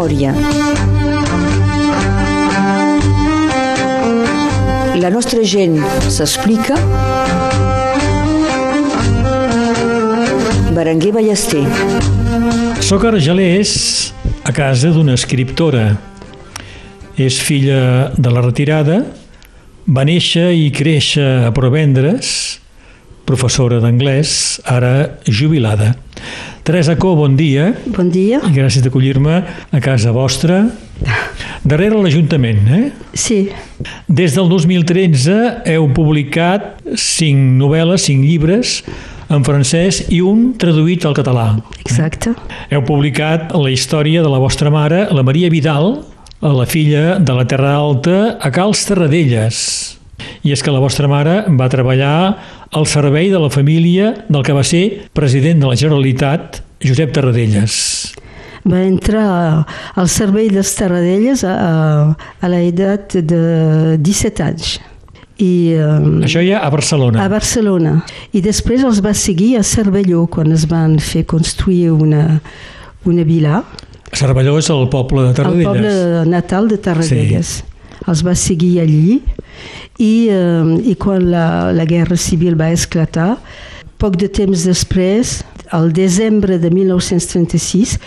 memòria. La nostra gent s'explica. Berenguer Ballester. Soc argelès a casa d'una escriptora. És filla de la retirada, va néixer i créixer a Provendres, professora d'anglès, ara jubilada. Teresa Co, bon dia. Bon dia. I gràcies d'acollir-me a casa vostra, darrere l'Ajuntament, eh? Sí, Des del 2013 heu publicat cinc novel·les, cinc llibres en francès i un traduït al català. exacte. Heu publicat la història de la vostra mare, la Maria Vidal, la filla de la Terra Alta, a Cals Terradelles. I és que la vostra mare va treballar al servei de la família del que va ser president de la Generalitat, Josep Terradelles. Va entrar al servei dels Terradelles a, a, l'edat de 17 anys. I, um, Això ja a Barcelona. a Barcelona. I després els va seguir a Cervelló quan es van fer construir una, una vila Cervelló és el poble de al Terradelles. poble natal de Tarradellas. Sí. Els va seguir allí i, eh, i quan la, la guerra civil va esclatar, poc de temps després, al desembre de 1936,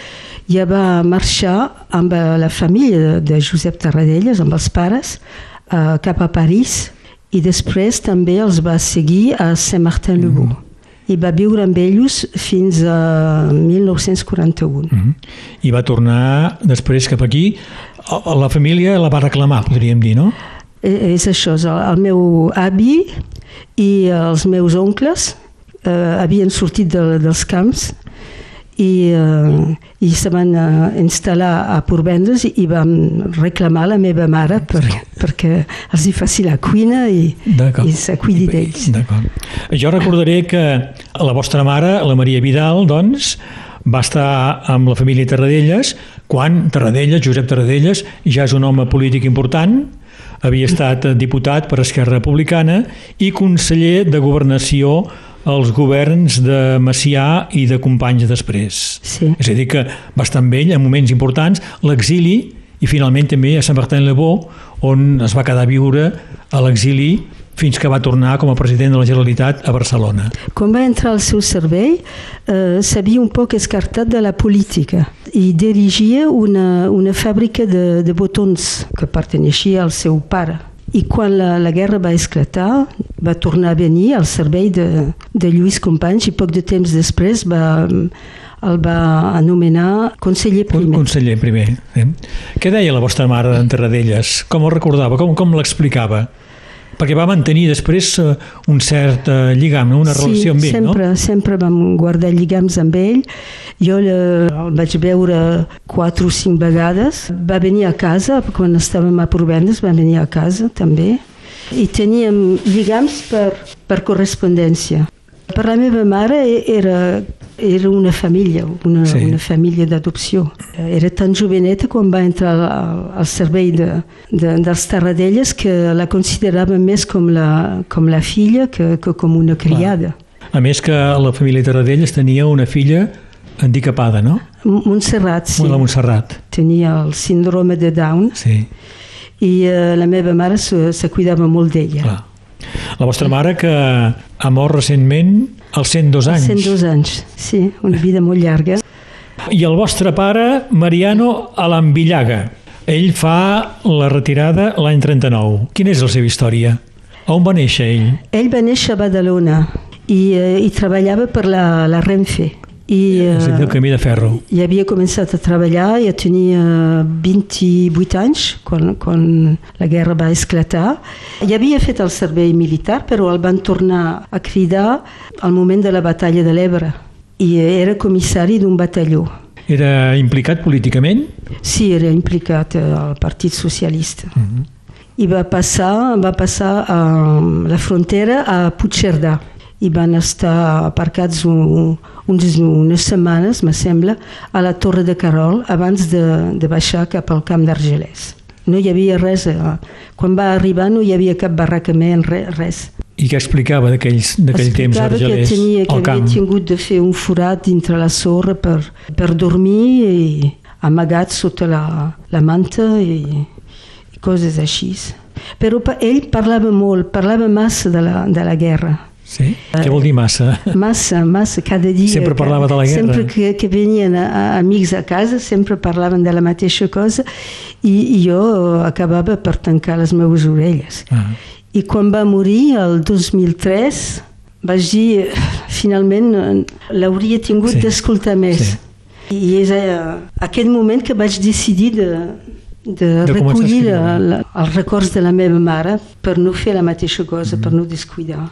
ja va marxar amb la família de, Josep Tarradellas, amb els pares, eh, cap a París i després també els va seguir a Saint-Martin-le-Beau. I va viure amb ells fins a 1941. Mhm. I va tornar després cap aquí. La família la va reclamar, podríem dir, no? Eh, És això, és el, el meu avi i els meus oncles eh, havien sortit de, dels camps i, eh, i se van eh, instal·lar a Porvendres i, i vam reclamar la meva mare per, perquè els hi faci la cuina i, i se cuidi d'ells. Jo recordaré que la vostra mare, la Maria Vidal, doncs, va estar amb la família Terradelles quan Terradelles, Josep Terradelles, ja és un home polític important, havia estat diputat per Esquerra Republicana i conseller de Governació als governs de Macià i de Companys després. Sí. És a dir, que va estar amb ell en moments importants, l'exili i finalment també a Saint-Martin-le-Beau, on es va quedar a viure a l'exili fins que va tornar com a president de la Generalitat a Barcelona. Quan va entrar al seu servei, eh, s'havia un poc escartat de la política i dirigia una, una fàbrica de, de botons que perteneixia al seu pare. I quan la, la guerra va esclatar, va tornar a venir al servei de, de Lluís Companys i poc de temps després va, el va anomenar conseller primer. conseller primer. Eh? Què deia la vostra mare d'en Terradelles? Com ho recordava? Com, com l'explicava? Perquè va mantenir després eh, un cert eh, lligam, una relació amb ell, sempre, no? sempre vam guardar lligams amb ell. Jo le- el vaig veure quatre o cinc vegades. Va venir a casa, quan estàvem a Provendes, va venir a casa també. I teníem lligams per, per correspondència. Per la meva mare era, era una família, una, Sí. una família d'adopció. Era tan joveneta quan va entrar al, al servei de, de, dels Tarradelles que la considerava més com la, com la filla que, que com una criada. A més que la família Terradelles tenia una filla handicapada, no? Montserrat, sí. La Montserrat. Tenia el síndrome de Down Sí, i eh, la meva mare se, se cuidava molt d'ella. clar. La vostra mare que ha mort recentment als 102 anys. 102 anys, sí, una vida molt llarga. I el vostre pare, Mariano Alambillaga. Ell fa la retirada l'any 39. Quina és la seva història? On va néixer ell? Ell va néixer a Badalona i, eh, i treballava per la, la Renfe. I, És a dir, el eh, camí de ferro. i havia començat a treballar, ja tenia 28 anys quan, quan la guerra va esclatar. Ja havia fet el servei militar, però el van tornar a cridar al moment de la batalla de l'Ebre i era comissari d'un batalló. Era implicat políticament? Sí, era implicat eh, al Partit Socialista. I va passar, va passar a la frontera a Puigcerdà i van estar aparcats un, uns, unes setmanes, me sembla, a la Torre de Carol abans de, de baixar cap al camp d'Argelès. No hi havia res. eh, Quan va arribar no hi havia cap barracament, re- res. I què explicava d'aquell temps Explicava que tenia que havia tingut de fer un forat dintre la sorra per, per dormir i amagat sota la, la manta i, i coses així. Però ell parlava molt, parlava massa de la, de la guerra. Sí? Què vol dir massa? Massa, massa, cada dia. Sempre parlava de la guerra. Sempre que, que venien a, a, amics a casa, sempre parlaven de la mateixa cosa i, i jo acabava per tancar les meves orelles. Ah. I quan va morir, el 2003, vaig dir, finalment, eh, l'hauria tingut Sí. d'escoltar més. Sí. I és a aquest moment que vaig decidir de, de, De recollir la, la, els records de la meva mare per no fer la mateixa cosa, Mm-hmm. per no descuidar.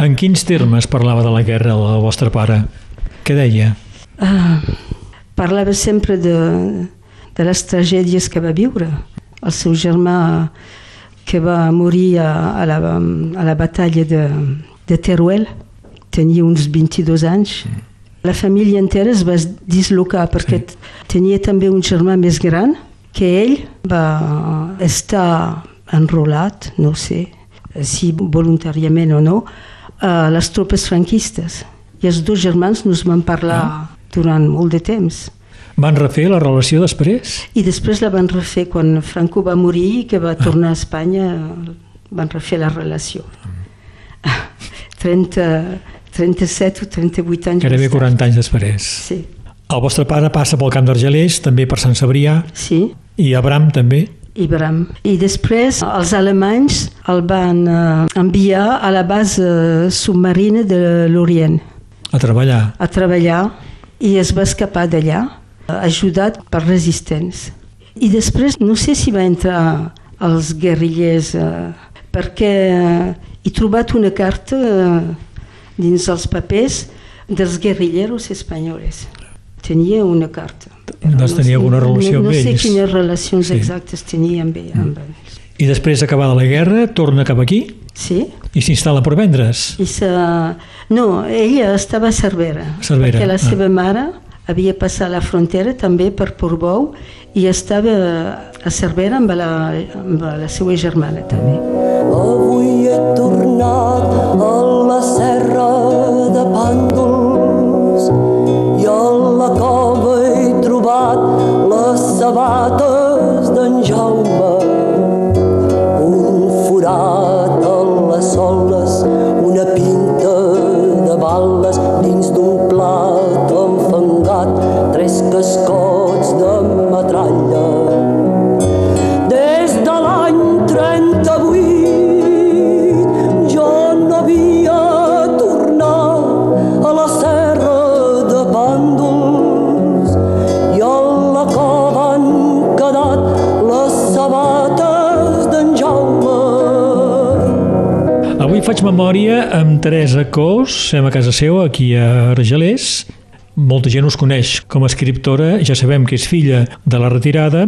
En quins termes parlava de la guerra el vostre pare? Què deia? Ah, parlava sempre de, de les tragèdies que va viure. El seu germà que va morir a, a, la, a la batalla de, de Teruel tenia uns 22 anys. La família entera es va dislocar perquè Sí. tenia també un germà més gran que ell va estar enrolat, no sé si voluntàriament o no, a les tropes franquistes. I els dos germans no es van parlar durant molt de temps. Van refer la relació després? I després la van refer quan Franco va morir i que va tornar a Espanya, van refer la relació. 30, 37 o 38 anys Gairebé més tard. 40 anys després. Sí, El vostre pare passa pel camp d'Argelers, també per Sant Cebrià, sí, i Abram també. I Bram. I després els alemanys el van eh, enviar a la base eh, submarina de l'Orient A treballar. a treballar i es va escapar d'allà, eh, ajudat per resistents. I després no sé si va entrar als guerrillers eh, perquè he trobat una carta eh, dins els papers dels guerrilleros espanyoles. Tenia una carta. Però Doncs tenia alguna relació no, amb no sé ells. quines relacions Sí. Mm. exactes tenia amb, ell, amb ells. I després d'acabada la guerra, torna cap aquí Sí? i s'instal·la per vendre's. I sa... No, ella estava a Cervera, Cervera, perquè la ah. seva mare havia passat la frontera també per Portbou i estava a Cervera amb la, amb la seva germana també. Avui he tornat a la serra de Pàndols i a la cova trobat les sabates d'en Jaume. Avui faig memòria amb Teresa Cos, som a casa seu, aquí a Argelers. Molta gent us coneix com a escriptora, ja sabem que és filla de la retirada,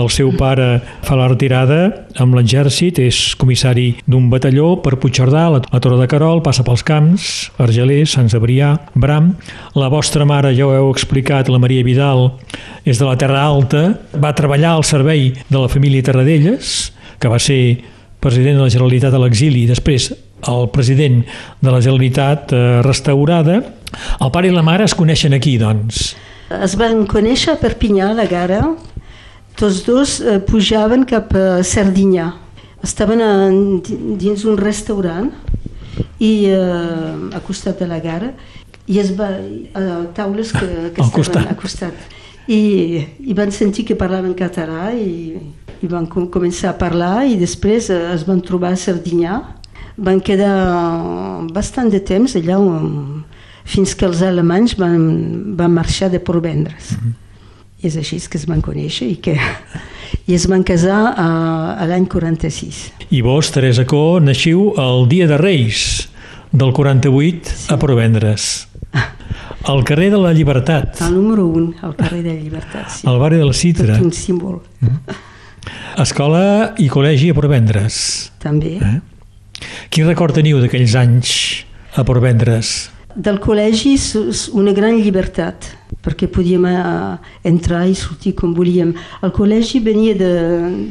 el seu pare fa la retirada amb l'exèrcit, és comissari d'un batalló per Puigcerdà, la, Torre de Carol, passa pels camps, Argelers, Sant Cebrià, Bram. La vostra mare, ja ho heu explicat, la Maria Vidal, és de la Terra Alta, va treballar al servei de la família Terradelles, que va ser president de la Generalitat a l'exili, després el president de la Generalitat eh, restaurada. El pare i la mare es coneixen aquí, doncs. Es van conèixer a Perpinyà, a la gara. Tots dos eh, pujaven cap a Sardinyà. Estaven dins un restaurant i eh, a costat de la gara i es va, a taules que, que Al estaven costat. a costat. I, I van sentir que parlaven català i, i van com, començar a parlar i després eh, es van trobar a Sardinyà. Van quedar bastant de temps allà um, fins que els alemanys van, van marxar de Porvendres. Mm -hmm. I és així que es van conèixer i que i es van casar a, a l'any 46. I vos, Teresa Co, naixiu el dia de Reis del 48 sí. a Provendres. Al carrer de la Llibertat, El número 1, al carrer de la Llibertat. Sí. al barri de la Citra. Tot un símbol. Escola i col·legi a Provendres. També. Eh? Quin record teniu d'aquells anys a Provendres? Del col·legi és una gran llibertat, perquè podíem eh, entrar i sortir com volíem. El col·legi venia de,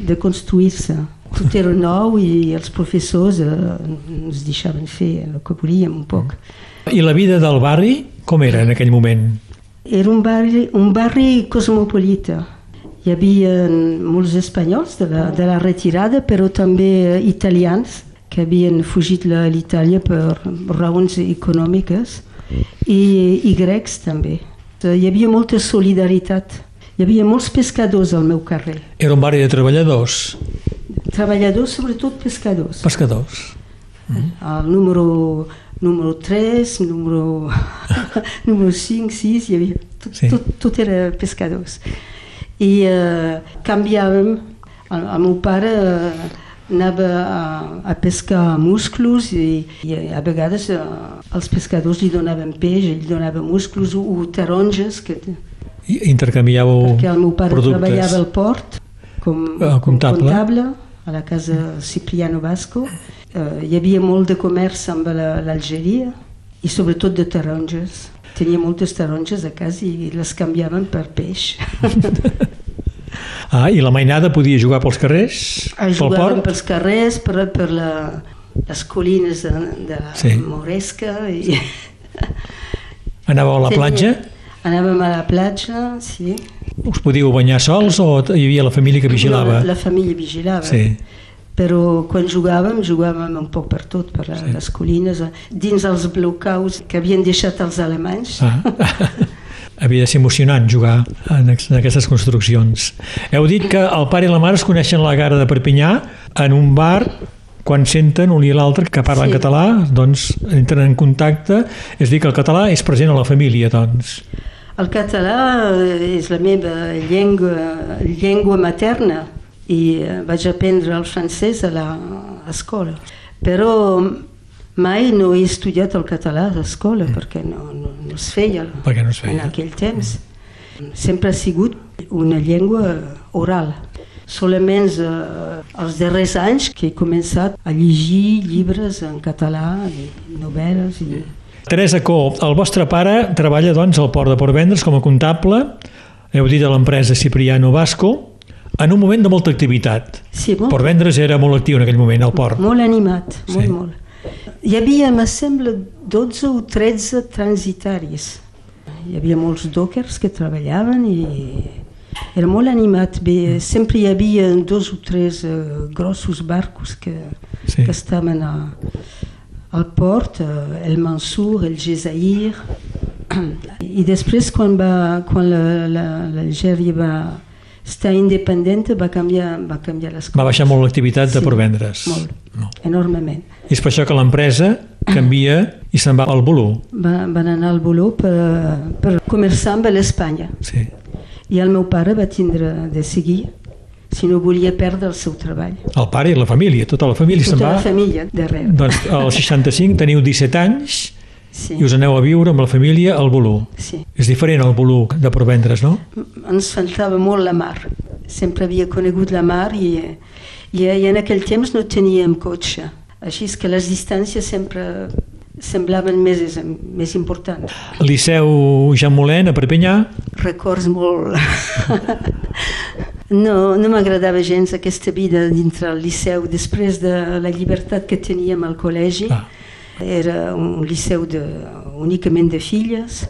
de construir-se. Tot era nou i els professors eh, ens deixaven fer el que volíem un poc. I la vida del barri, com era en aquell moment? Era un barri, un barri cosmopolita. Hi havia molts espanyols de la, de la retirada, però també italians que havien fugit a l'Itàlia per raons econòmiques i, i grecs també. Hi havia molta solidaritat. Hi havia molts pescadors al meu carrer. Era un barri de treballadors, Treballadors, sobretot pescadors. pescadors. El número, número 3, número, número 5, 6, hi havia, tot, Sí. tot, tot era pescadors. I eh, canviàvem, el, el meu pare eh, anava a, a pescar musclos i, i a vegades eh, els pescadors li donaven peix, ell donava musclos o, o taronges, que, I intercanviàveu perquè el meu pare productes. treballava al port com, Ah, com comptable. comptable a la casa Cipriano Vasco. Eh, hi havia molt de comerç amb la- l'Algeria i sobretot de taronges. Tenia moltes taronges a casa i les canviaven per peix. Ah, I la mainada podia jugar pels carrers, pel Jugàvem port? pels carrers, per, per la, les collines de, de la Sí. Moresca. I Anàveu a la Tenia- platja? Anàvem a la platja, sí. Us podíeu banyar sols o hi havia la família que vigilava? La, la família vigilava. Sí. Però quan jugàvem, jugàvem un poc per tot, per sí. les collines, eh, dins els blocaus que havien deixat els alemanys. Ah. Havia de ser emocionant jugar en, aquestes construccions. Heu dit que el pare i la mare es coneixen a la gara de Perpinyà en un bar quan senten un i l'altre que parlen Sí. català, doncs entren en contacte. És dir, que el català és present a la família, doncs. El català és la meva llengua, llengua materna i eh, vaig aprendre el francès a la- a l'escola. Però mai no he estudiat el català a l'escola perquè no, no, no es feia, Perquè no es feia. en aquell temps. Sempre ha sigut una llengua oral. Solament eh, els darrers anys que he començat a llegir llibres en català, i novel·les i... Teresa Co, el vostre pare treballa doncs al port de Portvendres com a comptable, heu dit a l'empresa Cipriano Vasco, en un moment de molta activitat. Sí, molt, Portvendres era molt actiu en aquell moment, al port. molt animat, molt, Sí. molt. Hi havia, me sembla, 12 o 13 transitaris. Hi havia molts dockers que treballaven i era molt animat. Bé, sempre hi havia dos o tres uh, grossos barcos que, Sí. que estaven a, al port, uh, el Mansour, el Gezair. I després, quan, va, quan la- la- l'Algèria va estar independent, va canviar, va canviar les coses. Va baixar molt l'activitat de Sí, Portvendres. Molt, No. enormement. I és per això que l'empresa canvia i se'n va al Bolú. Va, van anar al Boló per, per començar amb l'Espanya. Sí. I el meu pare va tindre de seguir si no volia perdre el seu treball. El pare i la família, tota la família se'n Tota va. la família darrere. Doncs al 65 teniu 17 anys Sí, i us aneu a viure amb la família al Bolú. sí. És diferent el Bolú de Portvendres, no? Ens faltava molt la mar. Sempre havia conegut la mar i, i, i en aquell temps no teníem cotxe. Així és que les distàncies sempre semblaven més, més importants. Liceu Jean Molent a Perpinyà, records molt... no no m'agradava gens aquesta vida dintre el liceu després de la llibertat que teníem al col·legi. Ah. Era un liceu de, únicament de filles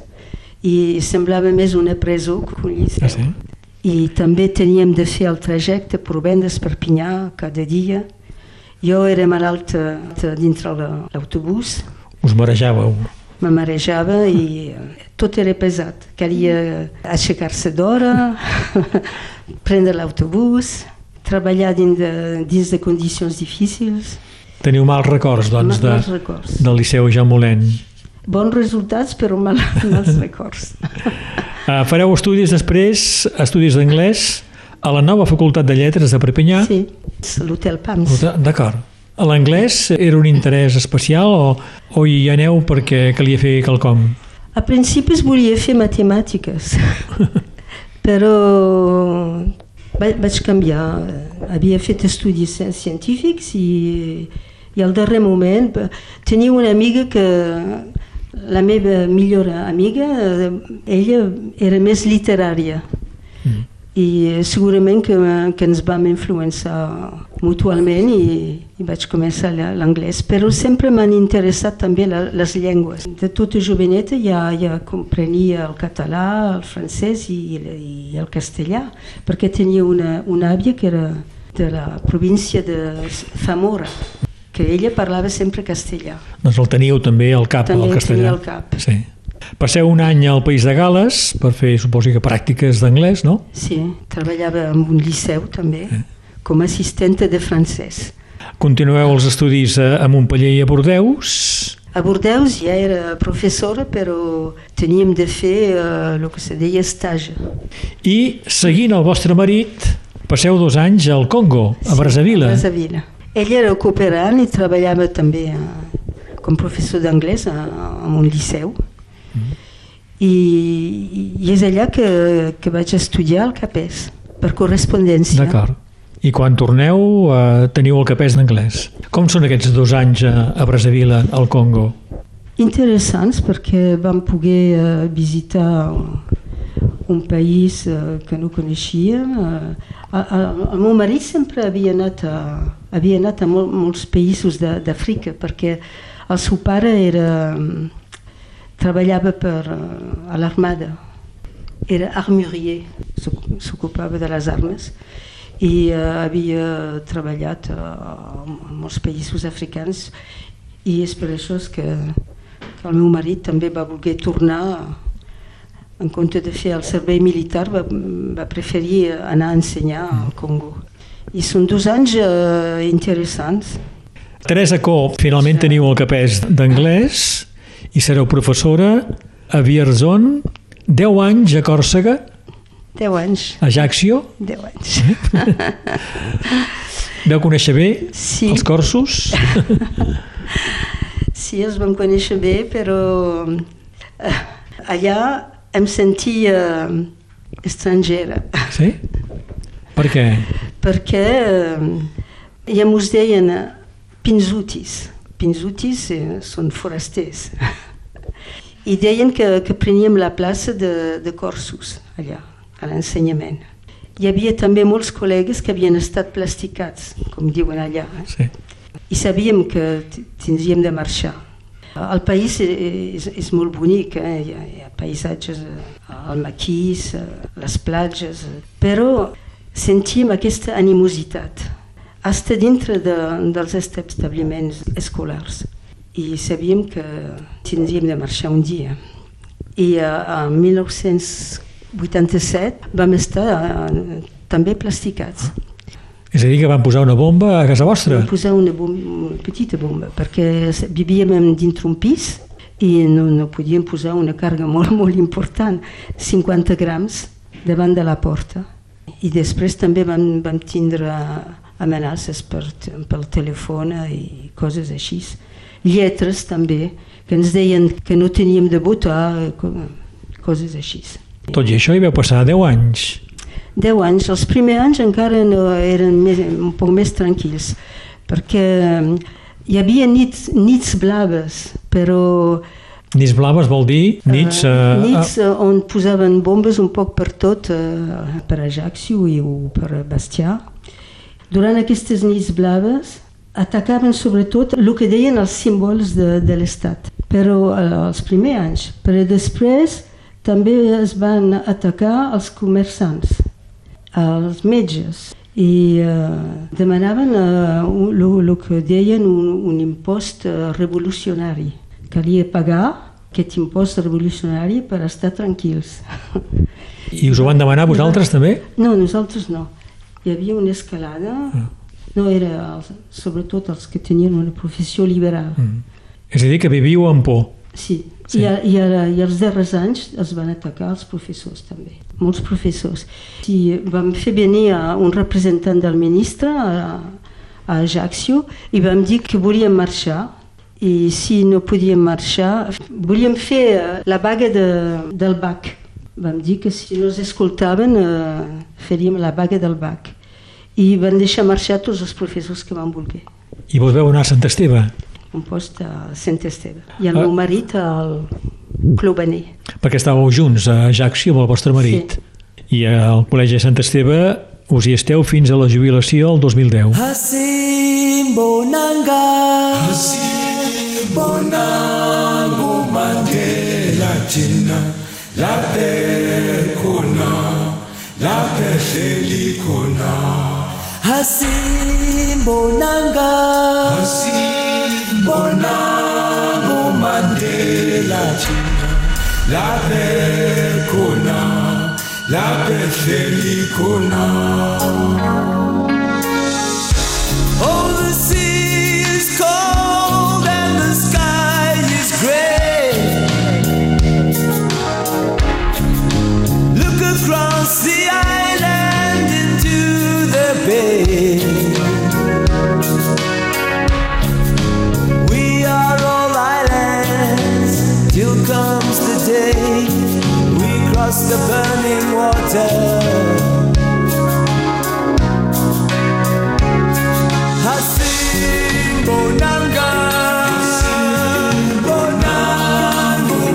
i semblava més una presó que un liceu. Ah, sí? I també teníem de fer el trajecte Provendes Perpinyà cada dia. Jo era malalta dintre la- l'autobús, us marejàveu. me marejava i tot era pesat. Calia aixecar-se d'hora, prendre l'autobús, treballar dins de, dins de condicions difícils. Teniu mals records, doncs, de, mals records. del Liceu Jean Molent. Bons resultats, però mal, mals records. Uh, fareu estudis després, estudis d'anglès, a la nova Facultat de Lletres de Perpinyà. Sí, l'hotel Pams. D'acord. L'anglès era un interès especial o, o hi aneu perquè calia fer quelcom? A principis volia fer matemàtiques, però va- vaig canviar. Havia fet estudis científics i, i al darrer moment tenia una amiga que la meva millor amiga, eh, ella era més literària. Mm. i segurament que, que ens vam influenciar mutualment i, i vaig començar la- l'anglès, però sempre m'han interessat també la, les llengües. De tota joveneta ja, ja comprenia el català, el francès i, i el castellà, perquè tenia una, una àvia que era de la província de Zamora, que ella parlava sempre castellà. Doncs el teníeu també al cap, També el castellà. tenia al cap. Sí. Passeu un any al País de Gales per fer, suposo que, pràctiques d'anglès, no? Sí, treballava en un liceu també, com a assistenta de francès. Continueu els estudis a, Montpellier i a Bordeus. A Bordeus ja era professora, però teníem de fer el que se deia estage. I, seguint el vostre marit, passeu dos anys al Congo, a Brazzaville. A Brazzaville. Ell era cooperant i treballava també uh, com professor d'anglès a, en un liceu. I, I és allà que, que vaig estudiar el CAPES, per correspondència. D'acord. I quan torneu eh, teniu el capès d'anglès. Com són aquests dos anys a, a Brazzaville, al Congo? Interessants perquè vam poder uh, visitar un país uh, que no coneixíem. Uh, el, meu marit sempre havia anat a, havia anat a mol, molts països d'Àfrica perquè el seu pare era, treballava per, uh, a l'armada, era armurier, s'oc- s'ocupava de les armes i uh, havia treballat uh, en molts països africans i és per això que, que el meu marit també va voler tornar en compte de fer el servei militar va, va preferir anar a ensenyar al Congo. I són dos anys uh, interessants. Teresa Co, finalment teniu el capès d'anglès i sereu professora a Vierzon, 10 anys a Còrsega, 10 anys. A Ajaccio. 10 anys. Veu conèixer bé Sí. els corsos? Sí, els vam conèixer bé, però eh, allà em sentia eh, estrangera, Sí? Per què? perquè eh, ja mos deien eh, pinzutis. Pinzutis són forasters. I deien que, que preníem la plaça de, de Corsos, allà, a l'ensenyament. Hi havia també molts col·legues que havien estat plasticats, com diuen allà. Eh? Sí. i sabíem que tindríem de marxar. El país és, és molt bonic, eh? hi, ha, hi ha paisatges, eh, el maquís, eh, les platges, eh, però sentim aquesta animositat, hasta dintre de, dels establiments escolars. I sabíem que tindríem de marxar un dia. I eh, en 1987 vam estar eh, també plasticats. És a dir, que van posar una bomba a casa vostra? Vam posar una, bom una petita bomba perquè vivíem dintre un pis i no, no podíem posar una càrrega molt, molt important, 50 grams davant de la porta. I després també vam, vam tindre amenaces per, pel telèfon i coses així. Lletres també, que ens deien que no teníem de votar, co- coses així. Tot i això hi veu passar 10 anys. 10 anys. Els primers anys encara no eren més, un poc més tranquils, perquè eh, hi havia nits, nits blaves, però Nits blaves vol dir nits... eh, eh, nits eh, on posaven bombes un poc per tot, eh, per Ajaccio i o per Bastià. Durant aquestes nits blaves atacaven sobretot el que deien els símbols de, de l'Estat, però eh, els primers anys. Però després també es van atacar els comerçants, els metges, i eh, demanaven el que deien un, un impost eh, revolucionari. Calia pagar aquest impost revolucionari per estar tranquils. I us ho van demanar vosaltres també? No, nosaltres no. Hi havia una escalada, no era els, sobretot els que tenien una professió liberal. Mm. És a dir, que viviu amb por. Sí, Sí. I, a- i, ara, i els darrers anys es van atacar els professors també, molts professors. I vam fer venir a un representant del ministre a, a Ajaccio i vam dir que volíem marxar i si no podíem marxar, volíem fer eh, la vaga de, del BAC. Vam dir que si no escoltaven eh, faríem la vaga del BAC. I van deixar marxar tots els professors que van voler I vos veu anar a Sant Esteve, un post a Sant Esteve. I el Ah. meu marit al Club Aner. perquè estàveu junts a Ajaccio amb el vostre marit. i al Col·legi de Sant Esteve us hi esteu fins a la jubilació el 2010. Hasimbonanga Hasimbonanga Mandela Jina Laphe khona Laphe hleli khona Hasimbonanga Hasimbonanga La qu'on la l'appel celui. Oh, the sea. We cross the burning water.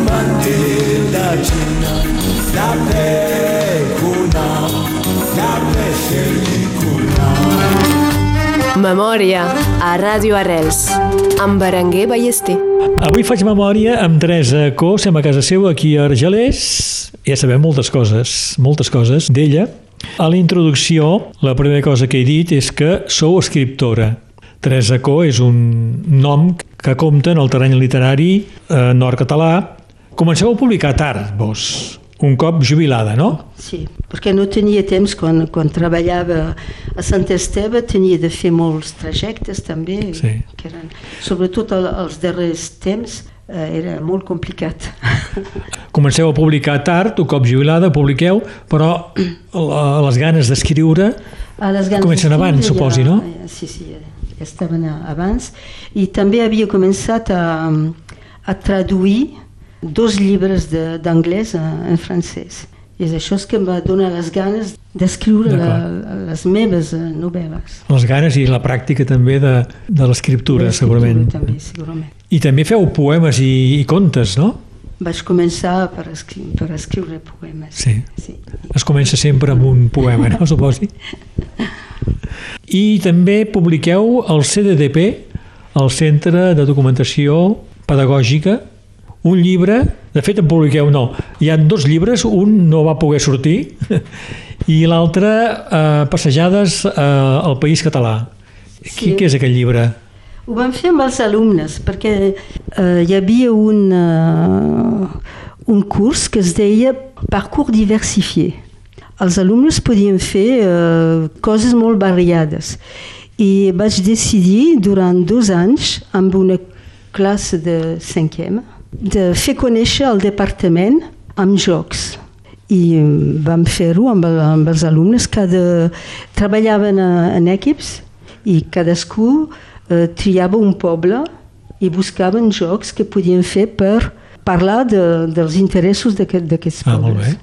Mandela Laphe kuna Memòria a Ràdio Arrels amb Berenguer Ballester. Avui faig memòria amb Teresa Co, som a casa seu aquí a Argelers. Ja sabem moltes coses, moltes coses d'ella. A la introducció, la primera cosa que he dit és que sou escriptora. Teresa Co és un nom que compta en el terreny literari eh, nord-català. Comenceu a publicar tard, vos, un cop jubilada, no? Sí, perquè no tenia temps, quan, quan treballava a Sant Esteve, tenia de fer molts trajectes també, Sí. que eren, sobretot el, els darrers temps, era molt complicat. Comenceu a publicar tard, un cop jubilada, publiqueu, però les ganes d'escriure Comencen abans, suposi, no? Ja, sí, sí, ja estaven abans. I també havia començat a, a traduir dos llibres de- d'anglès a- en francès. I és això que em va donar les ganes d'escriure les meves eh, novel·les. les ganes i la pràctica també de, de l'escriptura, De l'escriptura segurament. També, segurament. I també feu poemes i, i contes, no? Vaig començar per, escri per escriure poemes. Sí. sí. Es comença sempre amb un poema, no, suposi? I també publiqueu el CDDP, el Centre de Documentació Pedagògica, un llibre, de fet en publiqueu no, hi ha dos llibres, un no va poder sortir i l'altre eh, Passejades eh, al País Català. Qui, Sí. què és aquest llibre? Ho vam fer amb els alumnes perquè eh, hi havia un, uh, un curs que es deia Parcours diversifié. Els alumnes podien fer uh, coses molt variades. I vaig decidir durant dos anys amb una classe de cinquième de fer conèixer el departament amb jocs. I mm, vam fer-ho amb, amb els alumnes. Cada treballaven a- en equips i cadascú eh, triava un poble i buscaven jocs que podien fer per parlar de, dels interessos d'aquest- d'aquests Ah, molt pobles. bé.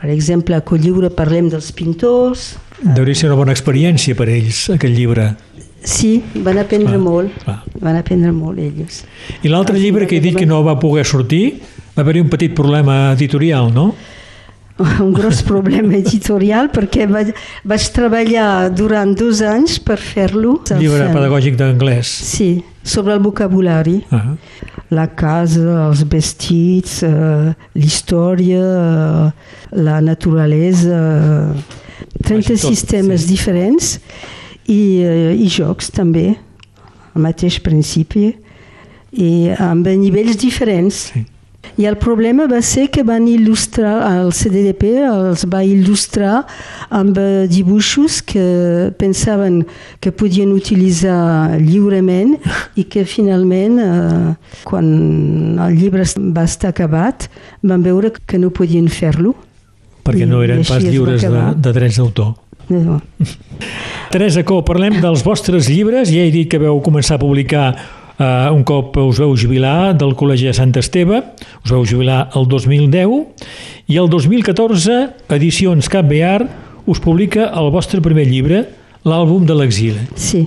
Per exemple, a Colliure parlem dels pintors. Deuria ser una bona experiència per ells, aquest llibre. Sí, van aprendre Clar, molt. clar. Van aprendre molt ells. I l'altre llibre que he dit que no va poder sortir, va haver-hi un petit problema editorial, no? Un gros problema editorial perquè vaig, vaig treballar durant dos anys per fer-lo. Llibre Fem. pedagògic d'anglès. Sí, sobre el vocabulari. Ah. La casa, els vestits, eh, l'història, eh, la naturalesa, eh, 30 tot, sistemes sí. diferents i, eh, i jocs també, al mateix principi, i amb nivells diferents. Sí. I el problema va ser que van il·lustrar, el CDDP els va il·lustrar amb eh, dibuixos que pensaven que podien utilitzar lliurement i que finalment, eh, quan el llibre va estar acabat, van veure que no podien fer-lo. Perquè no eren pas lliures de, de drets d'autor. No. Teresa Co, parlem dels vostres llibres. Ja he dit que veu començar a publicar eh, un cop us veu jubilar del Col·legi de Sant Esteve. Us veu jubilar el 2010 i el 2014 Edicions Cap Bear us publica el vostre primer llibre, l'àlbum de l'exili. Sí,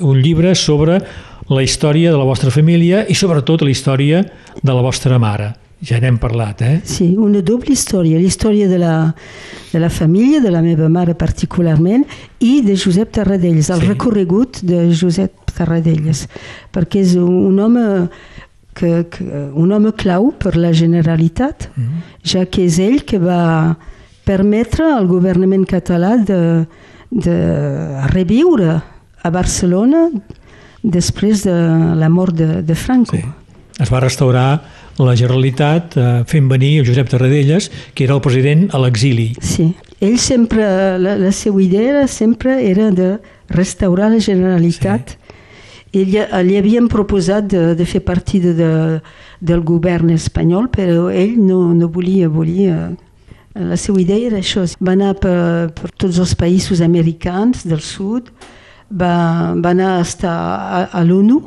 Un llibre sobre la història de la vostra família i sobretot la història de la vostra mare. Ja n'hem parlat, eh? Sí, una doble història. La història de la, de la família, de la meva mare particularment, i de Josep Tarradellas, el Sí. recorregut de Josep Tarradellas, perquè és un, home que, que, un home clau per la Generalitat, ja que és ell que va permetre al governament català de, de reviure a Barcelona després de la mort de, de Franco. Sí. Es va restaurar la Generalitat eh, fent venir Josep Tarradellas, que era el president a l'exili. Sí. Ell sempre, la, la seva idea sempre era de restaurar la Generalitat. Sí. Ell, li havien proposat de, de fer partit de, del govern espanyol, però ell no, no volia, volia... La seva idea era això. Va anar per, per tots els països americans del sud, va, va anar a estar a, a l'ONU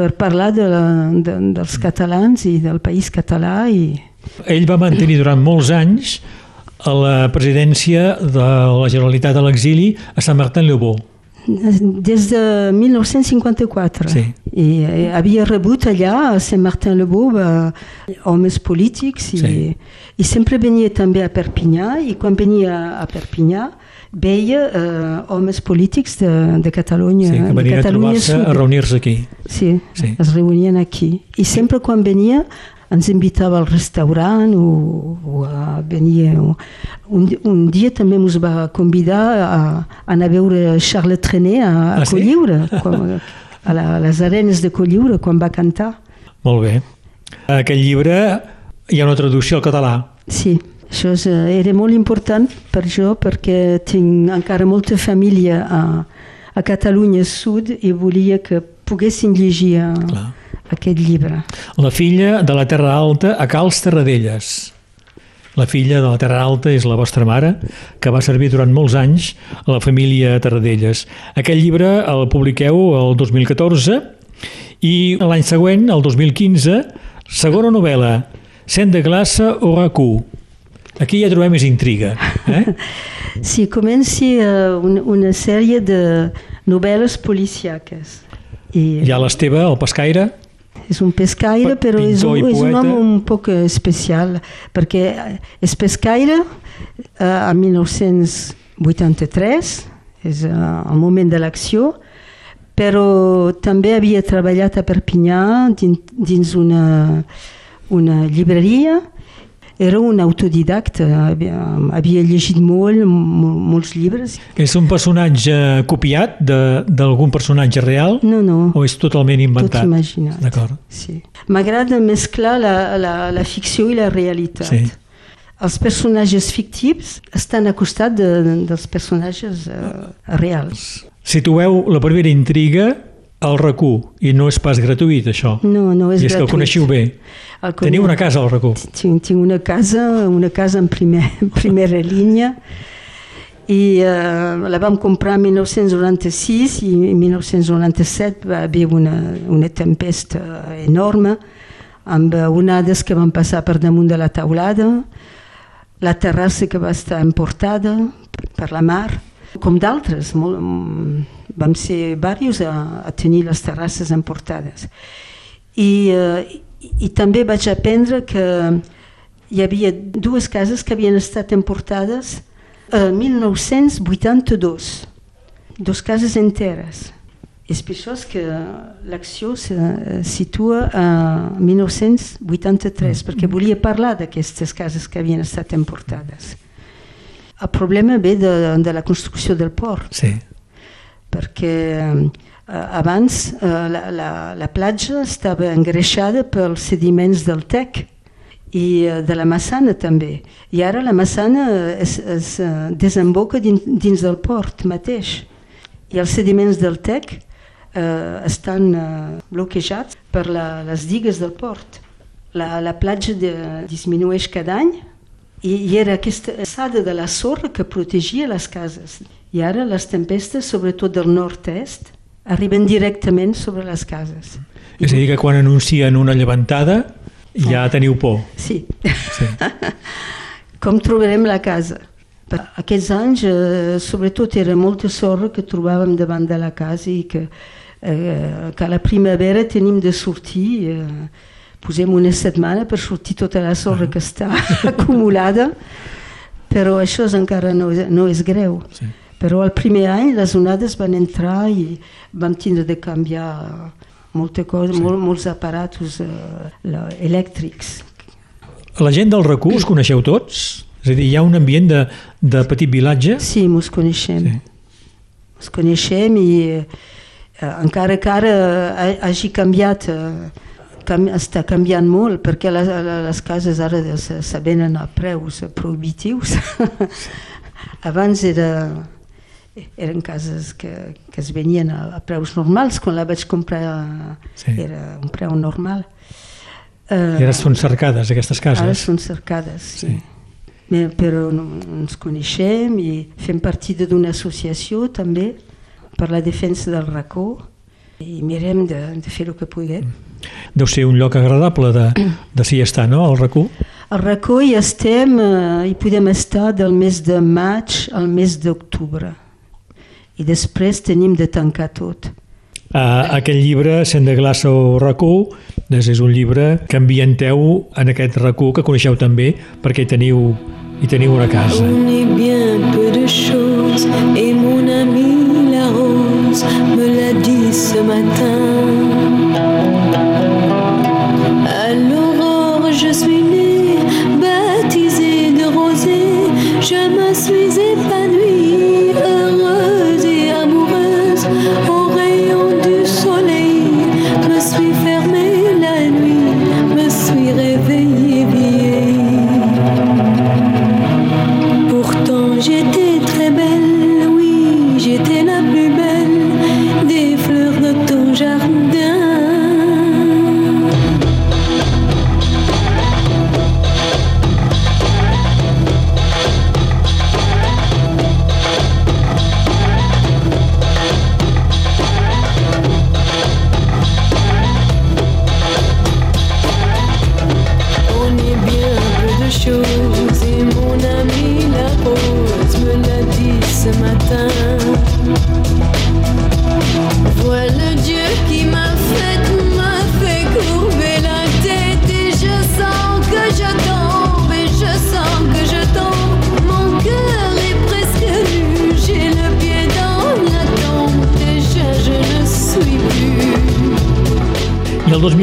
per parlar de, la, de, dels catalans i del país català i Ell va mantenir durant molts anys a la presidència de la Generalitat a l'exili a Sant Martin-le-Beau. Des de 1954. Sí. I eh, havia rebut allà a Saint-Martin-le-Beau eh, homes polítics i, Sí. i sempre venia també a Perpinyà i quan venia a Perpinyà veia eh, homes polítics de, de Catalunya. Sí, que de venien a Catalunya trobar-se, Sud. a reunir-se aquí. Sí, Sí. es reunien aquí. I sempre quan venia ens invitava al restaurant o, o a venir... o- Un, un dia també ens va convidar a, a anar a veure Charles Trenet a, a Ah, sí? Colliure, quan, a, la, a les arenes de Colliure, quan va cantar. Molt bé. A aquest llibre hi ha una traducció al català. Sí, això és, eh, era molt important per jo perquè tinc encara molta família a, a Catalunya Sud i volia que poguessin llegir eh, Clar. aquest llibre. La filla de la Terra Alta a Cals Terradelles. La filla de la Terra Alta és la vostra mare, que va servir durant molts anys a la família Terradelles. Aquest llibre el publiqueu el 2014 i l'any següent, el 2015, segona novel·la, Cent de glaça o racú. Aquí ja trobem més intriga. Eh? Sí, comenci uh, una, una sèrie de novel·les policíaques. I Hi ha l'Esteve, el pescaire, és un pescaire, Pe- però és un, és un home un poc especial, perquè eh, és pescaire uh, a 1983, és uh, el moment de l'acció, però també havia treballat a Perpinyà dins, dins una, una llibreria era un autodidacte, havia, llegit molt, mol, molts llibres. és un personatge copiat de- d'algun personatge real No, no, o és totalment inventat? tot imaginat. D'acord. Sí. M'agrada mesclar la, la, la ficció i la realitat. Sí. Els personatges fictius estan a costat de, dels personatges uh, reals. Situeu la primera intriga al RAC1 i no és pas gratuït, això. No, no és I és que el gratuït. coneixiu bé. El Teniu una casa al RAC1. Tinc, tinc una casa, una casa en, primer, en primera línia i eh, la vam comprar en 1996 i en 1997 va haver una, una tempesta enorme amb onades que van passar per damunt de la taulada, la terrassa que va estar emportada per la mar, com d'altres. molt- Vam ser diversos a, a tenir les terrasses emportades. I, eh, i també vaig aprendre que hi havia dues cases que havien estat emportades a 1982, dues cases enteres. És per això que l'acció se situa a 1983, perquè volia parlar d'aquestes cases que havien estat emportades. El problema ve de, de la construcció del port, Sí. Perquè eh, abans eh, la, la, la platja estava engreixada pels sediments del Tec i eh, de la Massana també. I ara la Massana es, es desemboca dins, dins del port mateix. I els sediments del Tec eh, estan eh, bloquejats per la, les digues del port. La, la platja de, disminueix cada any i, i era aquesta alçada de la sorra que protegia les cases. I ara les tempestes, sobretot del nord-est, arriben directament sobre les cases. És a dir, que quan anuncien una llevantada ja teniu por. Sí. Sí. Com trobarem la casa? Per aquests anys, eh, sobretot, era molta sorra que trobàvem davant de la casa i que, eh, que a la primavera tenim de sortir eh, posem una setmana per sortir tota la sorra que està acumulada, però això encara no, no és greu. Sí. Però el primer any les onades van entrar i vam tindre de canviar molta cosa, sí. mol, molts aparatos eh, la, elèctrics. La gent del RACU us coneixeu tots? És a dir, hi ha un ambient de, de petit vilatge? Sí, mos coneixem. Sí. Mos coneixem i eh, encara que ara ha- hagi canviat, eh, cam, està canviant molt perquè les, les cases ara se, se venen a preus prohibitius. Abans era, eren cases que, que es venien a, a preus normals. Quan la vaig comprar Sí. era un preu normal. I ara són cercades, aquestes Ara cases. són cercades, sí. Sí. sí. Però no, ens coneixem i fem partida d'una associació també per la defensa del racó i mirem de, de fer el que puguem. Deu ser un lloc agradable de, de s'hi estar, no?, al RACU. Al racó hi estem, eh, hi podem estar del mes de maig al mes d'octubre i després tenim de tancar tot. Uh, aquest llibre, Cent de glaça o RACU, doncs és un llibre que ambienteu en aquest RACU que coneixeu també perquè hi teniu, hi teniu una casa. On est bien peu de choses et mon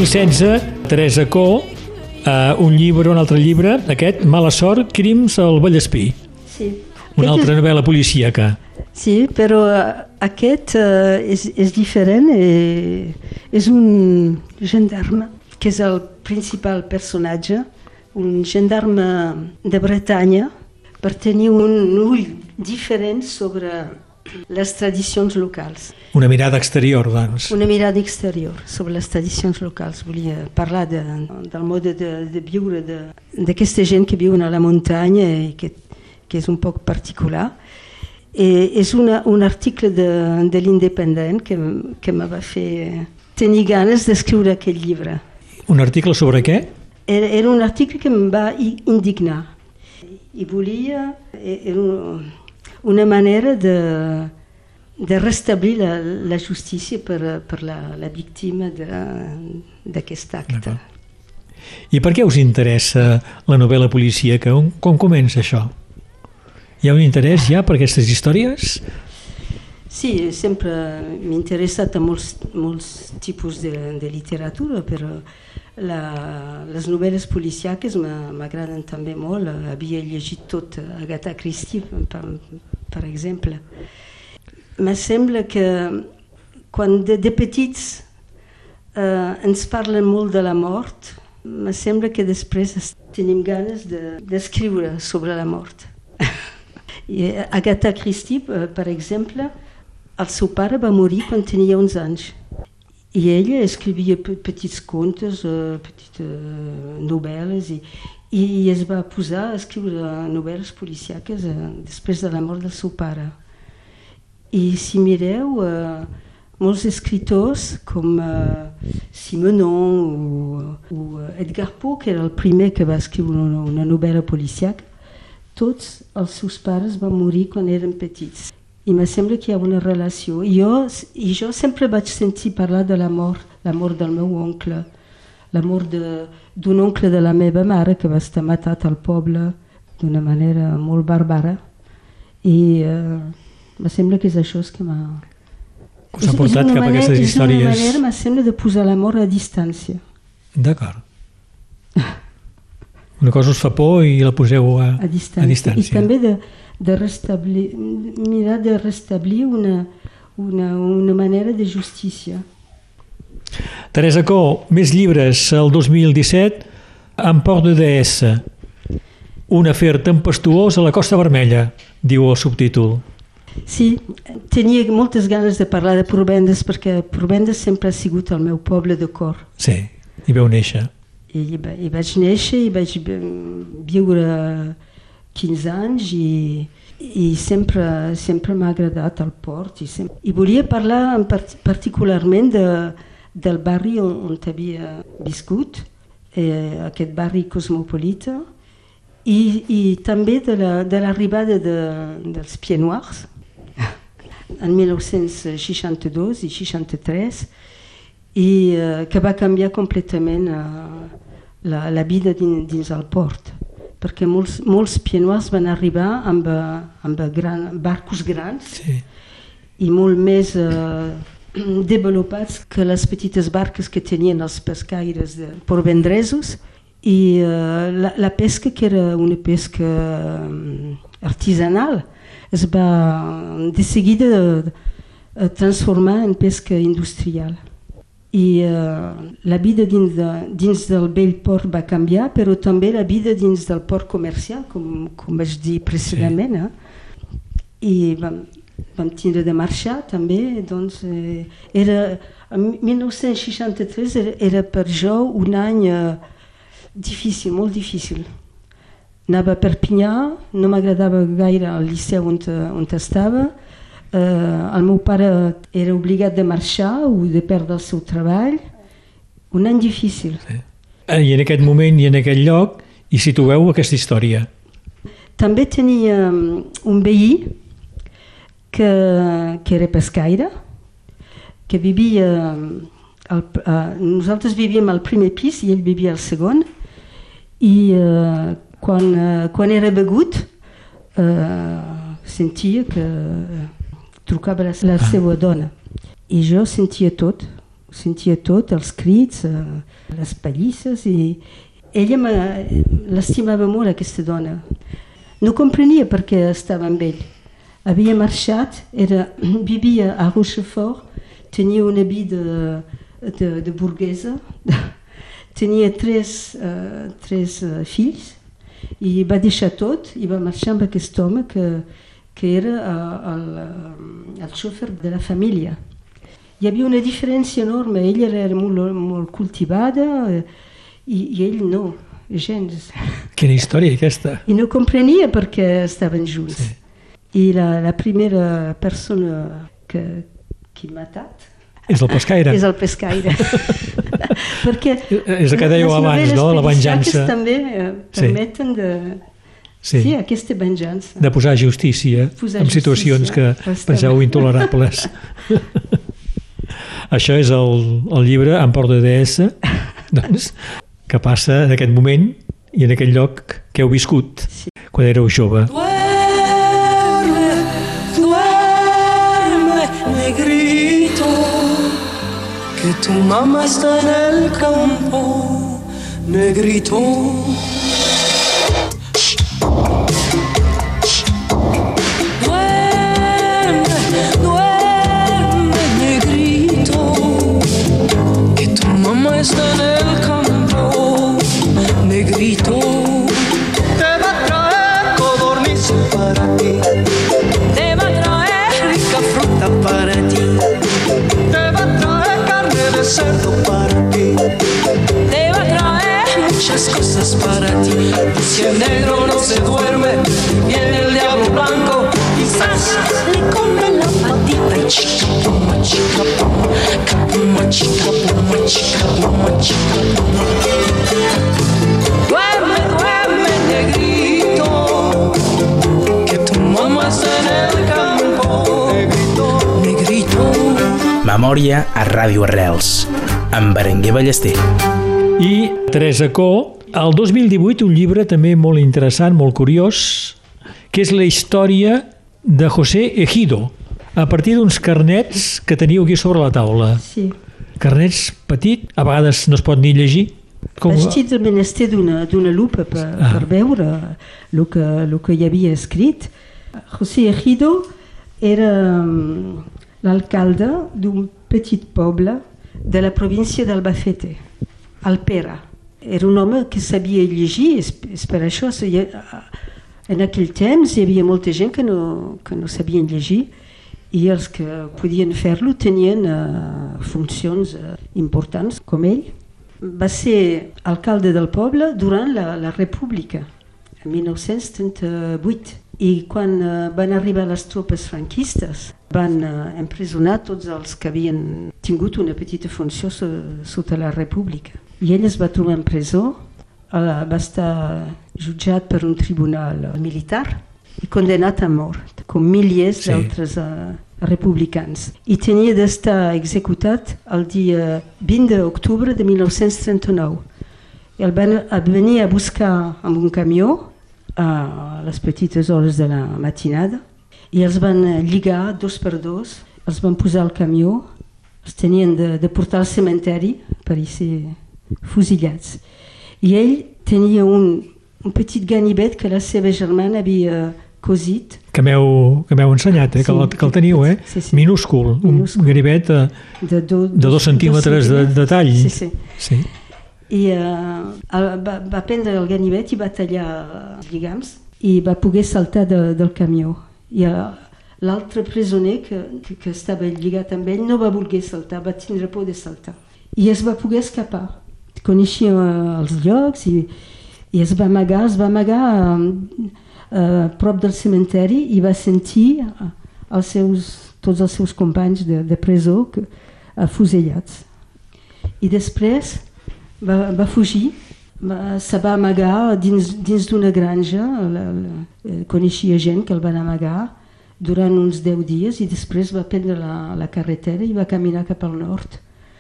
2016, Teresa Co, uh, un llibre, un altre llibre, aquest, Mala sort, crims al Vallespí. Sí. Una Aquest altra novel·la policíaca. Sí, però eh, aquest eh, és, és diferent. Eh, és un gendarme, que és el principal personatge, un gendarme de Bretanya, per tenir un ull diferent sobre les tradicions locals. Una mirada exterior, doncs. Una mirada exterior sobre les tradicions locals. Volia parlar de, del mode de, de viure de- d'aquesta gent que viuen a la muntanya i que, que és un poc particular. I és una, un article de, de l'Independent que, que me va fer tenir ganes d'escriure aquest llibre. Un article sobre què? Era, era un article que em va indignar. I volia... Era un, una manera de, de restablir la, la justícia per, per la, la víctima de- d'aquest acte. I per què us interessa la novel·la policíaca? Com, com comença això? Hi ha un interès ja per aquestes històries? Sí, sempre m'he interessat a molts, molts tipus de, de literatura, però la, les novel·les policiaques m'a- m'agraden també molt. Havia llegit tot Agatha Christie, per, per exemple. Me sembla que quan de, de petits eh, ens parlen molt de la mort, me sembla que després es- tenim ganes de- d'escriure de, sobre la mort. I Agatha Christie, eh, per exemple, el seu pare va morir quan tenia 11 anys. I ella escrivia pe- petits contes, eh, petites eh, novel·les, i, i es va posar a escriure novel·les policiaques eh, després de la mort del seu pare. I si mireu, eh, molts escriptors com eh, Simenon o, o Edgar Poe, que era el primer que va escriure una novel·la policiaca, tots els seus pares van morir quan eren petits. I me sembla que hi ha una relació. I jo, i jo sempre vaig sentir parlar de la mort, la mort del meu oncle, l'amor de- d'un oncle de la meva mare que va estar matat al poble d'una manera molt bàrbara i eh, me sembla que és això que m'ha... Us ha És- és portat cap a manera- aquestes És històries. una manera, me sembla, de posar l'amor a distància. D'acord. Una cosa us fa por i la poseu a, a distància. a distància. I també de, de restablir, mirar de restablir una, una, una manera de justícia. Teresa Co, més llibres el 2017 en Port de DS. Un afer tempestuós a la Costa Vermella, diu el subtítol. Sí, tenia moltes ganes de parlar de Provendes perquè Provendes sempre ha sigut el meu poble de cor. Sí, hi veu néixer. I, hi va- hi vaig néixer, hi vaig vi- viure 15 anys i, i sempre, sempre m'ha agradat el port. I, sempre... I volia parlar en part particularment de, del barri on, on havia viscut, eh, aquest barri cosmopolita, i, i també de la- de l'arribada la, de, dels Pieds Noirs en 1962 i 63 i eh, que va canviar completament eh, la, la vida dins, dins el port perquè molts, molts pienoirs van arribar amb, eh, amb gran, barcos grans Sí. i molt més eh, desenvolupats que les petites barques que tenien els pescaires de porvendresos i eh, la, la pesca que era una pesca eh, artesanal es va de seguida eh, transformar en pesca industrial i eh, la vida dins, de, dins del vell port va canviar però també la vida dins del port comercial com, com vaig dir precedentment eh? i vam, vam tindre de marxar també doncs eh, era en 1963 era, era per jo un any eh, difícil, molt difícil anava a Perpinyà no m'agradava gaire el liceu on, on estava eh, el meu pare era obligat de marxar o de perdre el seu treball. Un any difícil. Eh, I en aquest moment i en aquest lloc hi situeu aquesta història. També tenia mm, un veí que, que era pescaire, que vivia... Al, uh, nosaltres vivíem al primer pis i ell vivia al segon. I uh, quan, uh, quan era begut uh, sentia que trucava la, la seva dona. I jo sentia tot sentia tot, els crits uh, les pallisses i ella me- l'estimava molt aquesta dona. No comprenia per què estava amb ell. Havia marxat era, vivia a Rochefort tenia una vida de, de burguesa tenia tres, uh, tres uh, fills i va deixar tot i va marxar amb aquest home que, que era uh, el, uh, el xòfer de la família. Hi havia una diferència enorme, ella era molt, molt cultivada eh, i, i ell no, gens. Quina història aquesta. I no comprenia per què estaven junts. Sí. I la, la primera persona que, que m'ha matat És el pescaire. és el pescaire. Perquè És el que dèieu abans, no? La venjança. també eh, Sí. permeten de... Sí. Sí, aquesta venjança. De posar justícia Posar en situacions justícia. que Bastant. penseu intolerables. Això és el, el llibre En Port de DS, doncs, que passa en aquest moment i en aquell lloc que heu viscut Sí. quan éreu jove. Duerme, duerme, negrito, que tu mamá está en el campo, negrito. Tu mamá está en el campo, negrito. Te va a traer codorniz para ti. Te va a traer rica fruta para ti. Te va a traer carne de cerdo para ti. Te va a traer muchas cosas para ti. Y si el negro no se duerme, Que tu mamá. Memòria a Ràdio Arrels, amb Berenguer Ballester. I Teresa Co, el 2018 un llibre també molt interessant, molt curiós, que és la història de José Ejido, a partir d'uns carnets que teniu aquí sobre la taula. Sí. Carnets petit, a vegades no es pot ni llegir. Com... Vaig tindre menester d'una lupa per, Ah. per veure el que, el que hi havia escrit. José Ejido era mm, l'alcalde d'un petit poble de la província d'Albacete, Alpera. Era un home que sabia llegir, és, és per això, en aquell temps hi havia molta gent que no, que no sabien llegir i els que podien fer-lo tenien uh, funcions uh, importants, com ell. Va ser alcalde del poble durant la, la República, en 1938. I quan uh, van arribar les tropes franquistes, van uh, empresonar tots els que havien tingut una petita funció so, sota la República. I ell es va trobar en presó, va estar jutjat per un tribunal militar i condenat a mort, com milers Sí. d'altres uh, republicans. I tenia d'estar executat el dia 20 d'octubre de 1939. I el van venir a buscar amb un camió a les petites hores de la matinada i els van lligar dos per dos, els van posar al camió, els tenien de, de portar al cementeri per ser fusillats. I ell tenia un, un petit ganivet que la seva germana havia cosit Que m'heu que ensenyat, eh? que, Sí. el, que el teniu, eh? Sí, sí. Minúscul, Minúscul. un ganivet de, de, do, de dos centímetres de, de tall. Sí, sí. sí. I uh, va, va prendre el ganivet i va tallar els lligams i va poder saltar de, del camió. I uh, l'altre presoner que, que estava lligat amb ell no va voler saltar, va tindre por de saltar. I es va poder escapar. Coneixia uh, els llocs i, i es va amagar, es va amagar uh, uh, prop del cementeri i va sentir els seus, tots els seus companys de, de presó que, afusellats. I després va, va fugir, va, se va amagar dins, d'una granja, la, la, eh, coneixia gent que el van amagar durant uns 10 dies i després va prendre la, la carretera i va caminar cap al nord,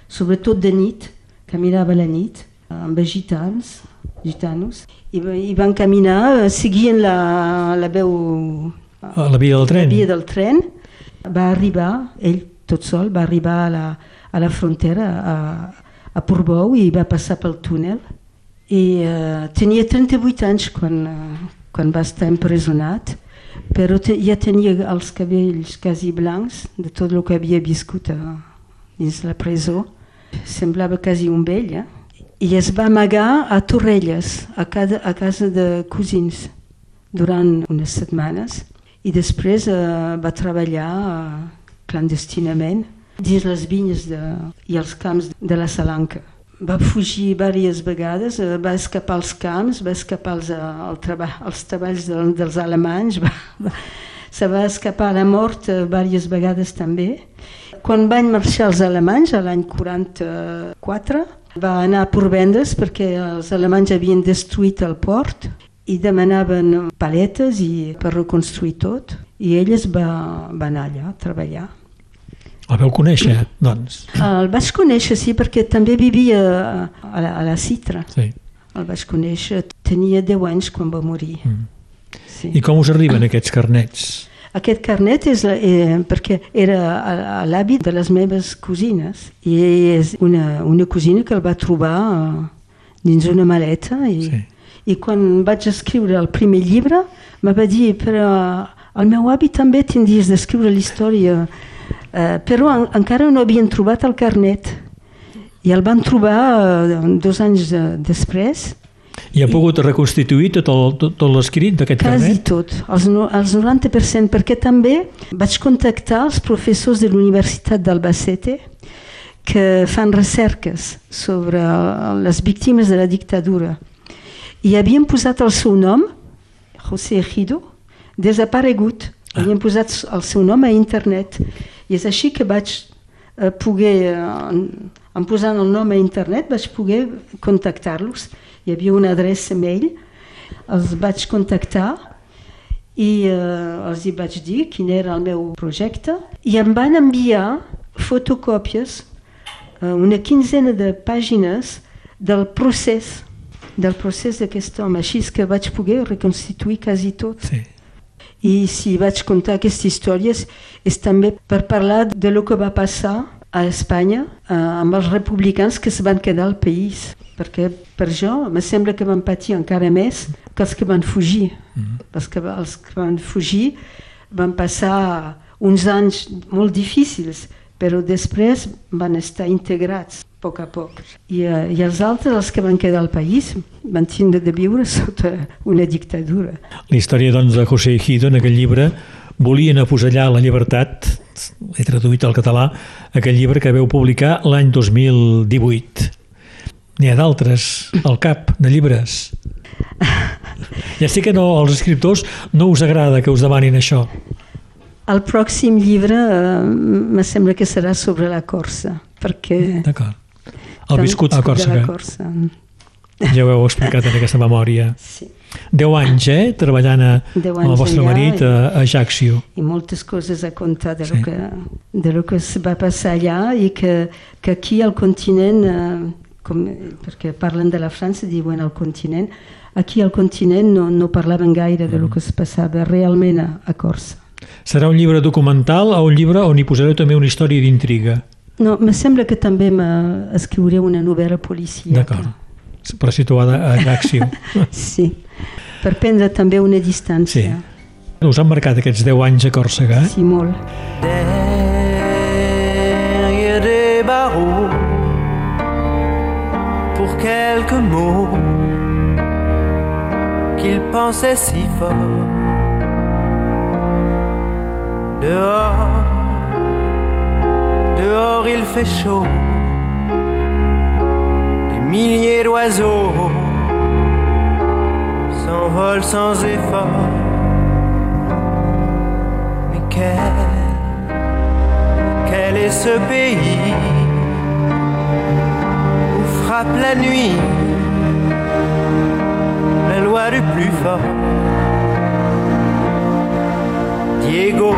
sobretot de nit, caminava a la nit amb els gitans, gitanos, i, va- i van caminar, eh, seguien la, la veu A la via del tren. la via del tren, va arribar, ell tot sol, va arribar a la, a la frontera, a, a Portbou, i va passar pel túnel. I uh, tenia 38 anys quan, uh, quan va estar empresonat, però te, ja tenia els cabells quasi blancs de tot el que havia viscut a, dins la presó. Semblava quasi un vell, eh? I es va amagar a Torrelles, a, cada, a casa de cosins, durant unes setmanes i després eh, va treballar eh, clandestinament dins les vinyes de, i els camps de la Salanca. Va fugir diverses vegades, eh, va escapar als camps, va escapar als, eh, al treball, als treballs de, dels alemanys, va, va, se va escapar a la mort eh, diverses vegades també. Quan van marxar els alemanys, a l'any 44, va anar a Porvendres perquè els alemanys havien destruït el port i demanaven paletes i per reconstruir tot i ell es va, va anar allà a treballar. El veu conèixer, doncs. El vaig conèixer, sí, perquè també vivia a la, a la Citra. Sí. El vaig conèixer, tenia 10 anys quan va morir. Mm. Sí. I com us arriben aquests carnets? Aquest carnet és la, eh, perquè era a, a l'hàbit de les meves cosines i és una, una cosina que el va trobar eh, dins una maleta i, Sí. i quan vaig escriure el primer llibre me va dir però el meu avi també tindries d'escriure la història. Eh, però en, encara no havien trobat el carnet. I el van trobar eh, dos anys eh, després I ha pogut reconstituir tot el- tot, tot l'escrit d'aquest Quasi carnet? tot, els, no, els 90%, perquè també vaig contactar els professors de l'Universitat d'Albacete que fan recerques sobre les víctimes de la dictadura. I havien posat el seu nom, José Ejido, desaparegut. Havien posat el seu nom a internet. I és així que vaig eh, poder, eh, en, en posant el nom a internet, vaig poder contactar-los. Hi havia una adreça mail, els vaig contactar i eh, els hi vaig dir quin era el meu projecte i em van enviar fotocòpies, eh, una quinzena de pàgines del procés, del procés d'aquest home, així que vaig poder reconstituir quasi tot. Sí. I si vaig contar aquesta història és, és també per parlar de lo que va passar a Espanya eh, amb els republicans que es van quedar al país. Perquè per jo me sembla que van patir encara més que els que van fugir. Mm -hmm. els, que, els que van fugir van passar uns anys molt difícils, però després van estar integrats a poc a poc. I, eh, I els altres, els que van quedar al país, van tindre de viure sota una dictadura. La història doncs, de José Ejido en aquell llibre volien afusellar la llibertat, he traduït al català, aquell llibre que veu publicar l'any 2018. N'hi ha d'altres al cap, de llibres. Ja sé que no, als escriptors no us agrada que us demanin això. El pròxim llibre eh, me sembla que serà sobre la Corsa, perquè... D'acord. El viscut a Còrsega. la Corsa. Ja ho heu explicat en aquesta memòria. Sí. 10 anys, eh? Treballant a, Deu amb el vostre marit i- a, a Ajaccio. i moltes coses a contar de, Sí. lo, que, de lo que es va passar allà i que, que aquí al continent, eh, com, perquè parlen de la França, diuen al continent, aquí al continent no, no parlaven gaire de lo que es passava realment a, a Corsa. Serà un llibre documental o un llibre on hi posareu també una història d'intriga? No, me sembla que també m'escriuré una novel·la policíaca. D'acord. Però situada a Ajaccio. Sí, per prendre també una distància. Sí. Us han marcat aquests 10 anys a Còrsega? eh? Sí, molt. derrière des barreaux pour quelques mots qu'il pensait si fort. Dehors, dehors il fait chaud, milliers d'oiseaux s'envolent sans effort. Mais quel quel est ce pays où frappe la nuit la loi du plus fort? Diego,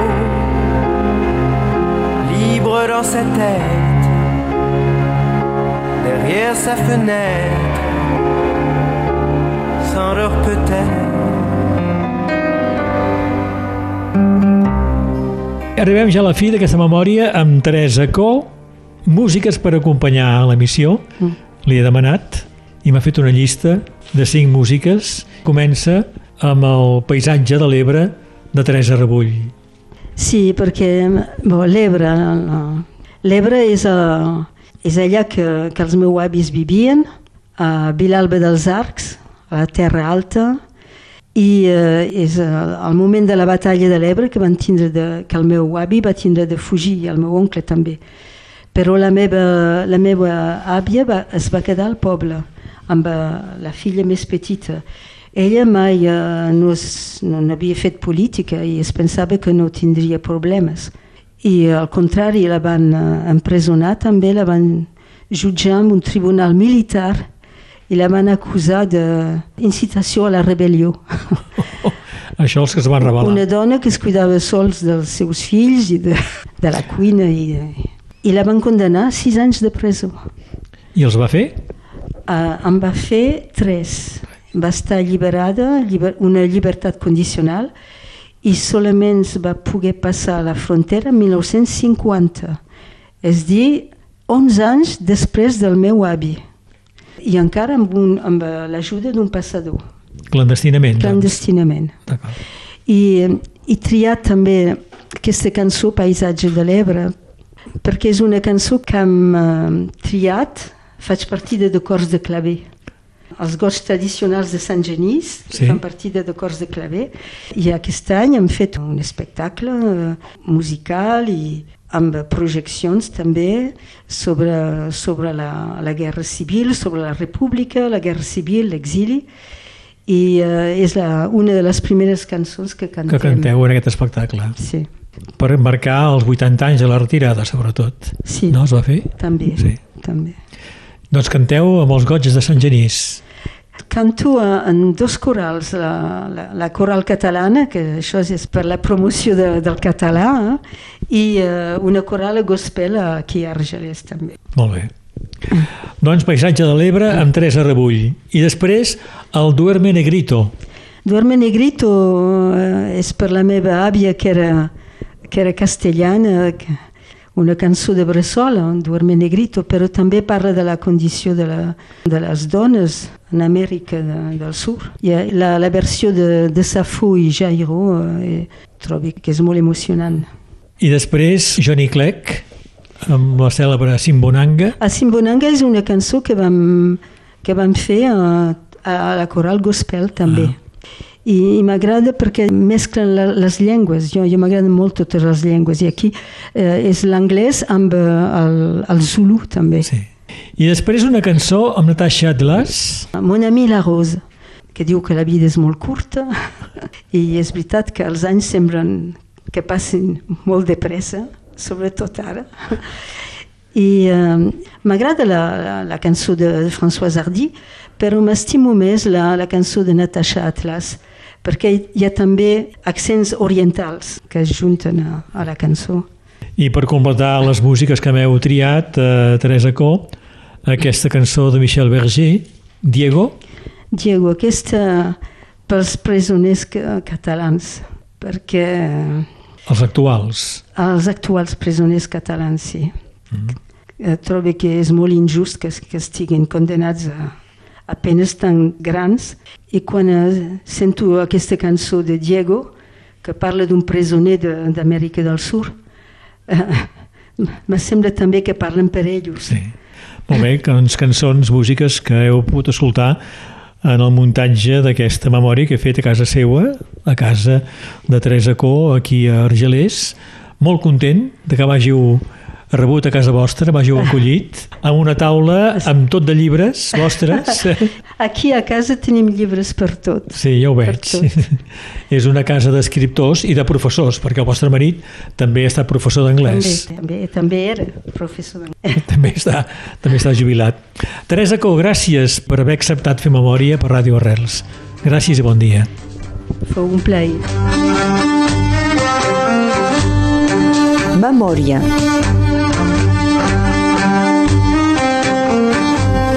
libre dans sa tête, derrière sa fenêtre, s'endort peut-être. Arribem ja a la fi d'aquesta memòria amb Teresa Co, músiques per acompanyar l'emissió. Mm. Li he demanat i m'ha fet una llista de cinc músiques. Comença amb el paisatge de l'Ebre de Teresa Rebull. Sí, perquè bon, l'Ebre l'Ebre és, a, és allà que, que els meus avis vivien, a Vilalba dels Arcs, a la Terra Alta, i eh, és eh, al moment de la batalla de l'Ebre que, van tindre de, que el meu avi va tindre de fugir, i el meu oncle també. Però la meva, la meva àvia va, es va quedar al poble amb eh, la filla més petita. Ella mai eh, no, es, no, havia fet política i es pensava que no tindria problemes. I al contrari, la van eh, empresonar també, la van jutjar en un tribunal militar i la van acusar d'incitació a la rebel·lió. Això els que es van rebel·lar. Una dona que es cuidava sols dels seus fills i de, de la cuina i, i la van condenar a sis anys de presó. I els va fer? Uh, em va fer tres. Va estar alliberada, lliber, una llibertat condicional, i solament va poder passar la frontera en 1950. És dir, 11 anys després del meu avi. I encara amb, un, amb l'ajuda d'un passador, Clandestinament. doncs. clandestinament. D'acord. I, i triat també aquesta cançó Paisatge de l'Ebre perquè és una cançó que hem eh, triat, faig partida de cors de claver. Els gots tradicionals de Sant Genís Sí. fan partida de cors de claver i aquest any hem fet un espectacle eh, musical i amb projeccions també sobre, sobre la, la guerra civil, sobre la república, la guerra civil, l'exili i eh, és la, una de les primeres cançons que cantem. Que canteu en aquest espectacle. Sí, Per marcar els 80 anys de la retirada, sobretot. sí, No es va fer? també, Sí. també. Doncs canteu amb els goig de Sant Genís. Canto en dos corals, la, la, la coral catalana, que això és per la promoció de, del català, eh? i eh, una coral gospel aquí a Argelès també. Molt bé. Doncs Paisatge de l'Ebre amb Teresa Rebull. I després el Duerme Negrito. Duerme Negrito eh, és per la meva àvia que era, que era castellana, que- una cançó de Bressola, Duerme Negrito, però també parla de la condició de, la, de les dones en Amèrica de, del Sud. I eh, la, la versió de, de Safo i Jairo eh, trobo que és molt emocionant. I després Johnny Clegg amb la cèlebre Simbonanga. A Simbonanga és una cançó que vam, que vam fer a, a la coral gospel també. Ah. I, i m'agrada perquè mesclen la, les llengües. Jo, jo m'agraden molt totes les llengües. I aquí eh, és l'anglès amb eh, el, el zulu també. Sí. I després una cançó amb Natasha Atlas. Mon ami la Rose, que diu que la vida és molt curta i és veritat que els anys semblen que passin molt de pressa, sobretot ara. I eh, m'agrada la, la, la cançó de, François Hardy, però m'estimo més la, la cançó de Natasha Atlas, perquè hi ha també accents orientals que es junten a, a la cançó. I per completar les músiques que m'heu triat, eh, Teresa Co, aquesta cançó de Michel Berger, Diego, Diego, aquesta pels presoners ca- catalans, perquè els actuals. els actuals presoners catalans, sí. Mm. Trobo que és molt injust que, que estiguin condenats a, a penes tan grans i quan eh, sento aquesta cançó de Diego que parla d'un presoner de- d'Amèrica del Sud eh, me sembla també que parlen per ells. Sí. Molt bé, doncs cançons, músiques que heu pogut escoltar en el muntatge d'aquesta memòria que he fet a casa seua, a casa de Teresa Co, aquí a Argelers. Molt content de que m'hàgiu rebut a casa vostra, m'hàgiu acollit, amb una taula amb tot de llibres vostres. Aquí a casa tenim llibres per tot. Sí, ja ho veig. És una casa d'escriptors i de professors, perquè el vostre marit també ha estat professor També, d'anglès. també, també era professor d'anglès. També està, també està jubilat. Teresa Co, gràcies per haver acceptat fer memòria per Ràdio Arrels. Gràcies i bon dia. Fou un plaer. Memòria.